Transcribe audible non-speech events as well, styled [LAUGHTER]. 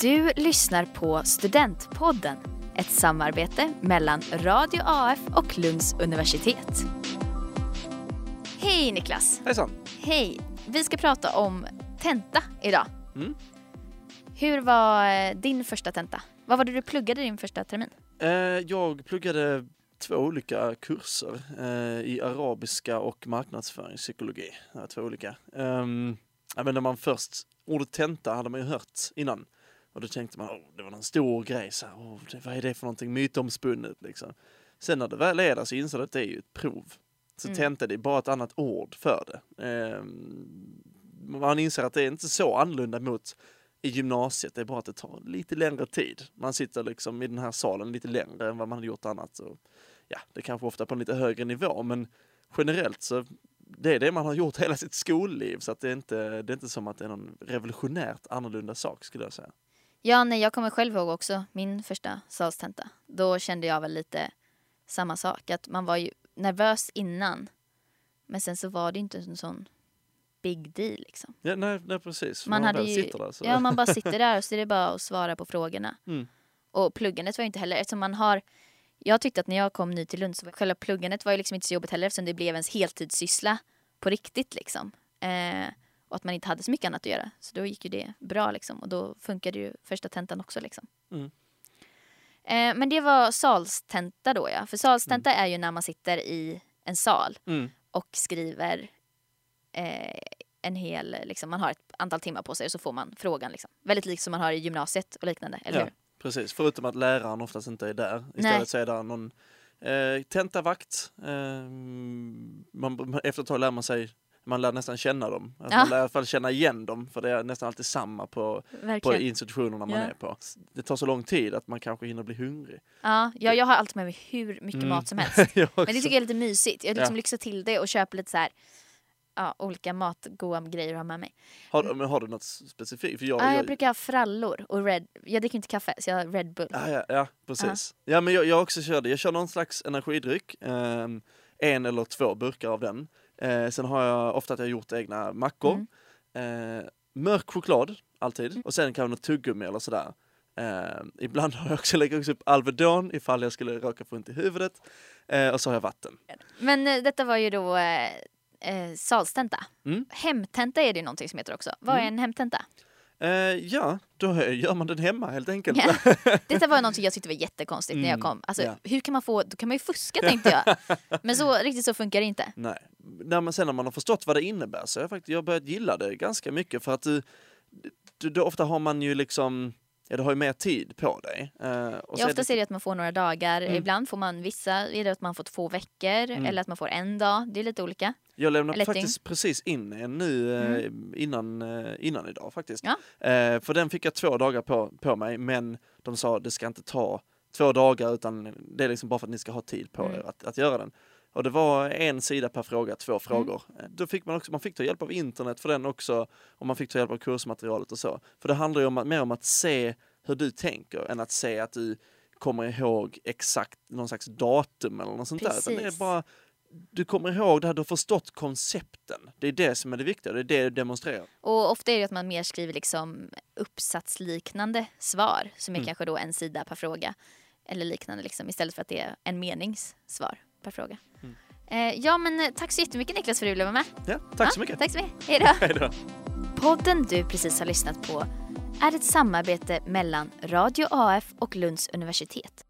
Du lyssnar på Studentpodden, ett samarbete mellan Radio AF och Lunds universitet. Hej Niklas! Hejsan! Hej! Vi ska prata om tenta idag. Mm. Hur var eh, din första tenta? Vad var det du pluggade din första termin? Eh, jag pluggade två olika kurser eh, i arabiska och marknadsföringspsykologi. Två olika. Um, när man först, ordet tenta hade man ju hört innan. Och då tänkte man, oh, det var en stor grej, så här, oh, det, vad är det för någonting mytomspunnet liksom. Sen när det väl är där så inser det att det är ju ett prov. Så Mm. tenta det är bara ett annat ord för det. Ehm, man inser att det är inte så annorlunda mot i gymnasiet, det är bara att det tar lite längre tid. Man sitter liksom i den här salen lite längre än vad man hade gjort annat. Och, ja, det är kanske ofta på en lite högre nivå, men generellt så det är det man har gjort hela sitt skolliv, så att det, är inte, det är inte som att det är någon revolutionärt annorlunda sak skulle jag säga. Ja, nej, jag kommer själv ihåg också min första salstenta. Då kände jag väl lite samma sak, att man var ju nervös innan. Men sen så var det inte en sån big deal liksom. Ja, nej, nej precis. Man När hade ju, där ja, man bara sitter där och så är det bara att svara på frågorna. [LAUGHS] Mm. Och pluggandet var ju inte heller, eftersom man har jag tyckte att när jag kom ny till Lund så var själva pluggandet var ju liksom inte så jobbigt heller eftersom det blev ens heltidssyssla på riktigt liksom. Eh, och att man inte hade så mycket annat att göra. Så då gick ju det bra liksom och då funkade ju första tentan också liksom. Mm. Eh, men det var salstenta då ja. För salstenta är ju när man sitter i en sal Mm. och skriver eh, en hel, liksom, man har ett antal timmar på sig och så får man frågan liksom. Väldigt likt som man har i gymnasiet och liknande, eller Ja, hur? precis. Förutom att läraren oftast inte är där. Istället Nej. så är det någon eh, tentavakt. Eh, man, efter ett tag lär man sig man lär nästan känna dem. Alltså Ja. Man lär i alla fall känna igen dem för det är nästan alltid samma på, på institutionerna man Ja. är på. Det tar så lång tid att man kanske hinner bli hungrig. Ja, jag, jag har alltid med mig hur mycket Mm. mat som helst. [LAUGHS] Men det tycker jag är lite mysigt. Jag liksom Ja. lyxar till det och köper lite så här, ja, olika matgoda grejer att ha med mig. har, du- men har du något specifikt? För jag, Ja, jag jag, brukar ha frallor och Red. Jag dricker inte kaffe så jag har Red Bull. Ja, ja, ja precis. Ja, men jag, jag också körde. Jag kör någon slags energidryck. ehm, en eller två burkar av den. Eh, sen har jag ofta att jag gjort egna mackor. Mm. Eh, mörk choklad, alltid. Och sen kanske något tuggummi eller sådär. Eh, ibland har jag också lagt upp Alvedon ifall jag skulle råka få ont i huvudet. Eh, och så har jag vatten. Men eh, detta var ju då eh, eh, salstenta. Mm. Hemtenta är det ju någonting som heter också. Vad är Mm. en hemtenta? Eh, ja, då gör man den hemma helt enkelt. Ja. [LAUGHS] Detta var någonting jag tyckte var jättekonstigt när jag Mm, kom. Alltså, ja. hur kan man få, då kan man ju fuska tänkte jag. [LAUGHS] Men så riktigt så funkar det inte. Nej, när man, sen när man har förstått vad det innebär så har jag faktiskt jag börjat gilla det ganska mycket för att du, du, du ofta har man ju liksom, ja du har ju mer tid på dig. Så Ja, är oftast är det att man får några dagar. Mm. Ibland får man vissa, är det att man får två veckor Mm. eller att man får en dag. Det är lite olika. Jag lämnade faktiskt precis in en nu eh, innan, eh, innan idag faktiskt. Ja. Eh, för den fick jag två dagar på, på mig men de sa det ska inte ta två dagar utan det är liksom bara för att ni ska ha tid på Mm. er att, att göra den. Och det var en sida per fråga, två frågor. Eh, Då fick man också, man fick ta hjälp av internet för den också och man fick ta hjälp av kursmaterialet och så. För det handlar ju om mer om att se hur du tänker än att se att du kommer ihåg exakt någon slags datum eller något sånt där. Utan det är Precis. bara du kommer ihåg det här, du har förstått koncepten. Det är det som är det viktiga, det är det du demonstrerar. Och ofta är det att man mer skriver liksom uppsatsliknande svar som är Mm. kanske då en sida per fråga. Eller liknande liksom, istället för att det är en meningssvar per fråga. Mm. Eh, ja men eh, tack så jättemycket Niklas för att du ville vara med. Ja, tack Ja, så mycket. Tack så mycket. Hej då. [LAUGHS] Hej då. Podden du precis har lyssnat på är ett samarbete mellan Radio AF och Lunds universitet.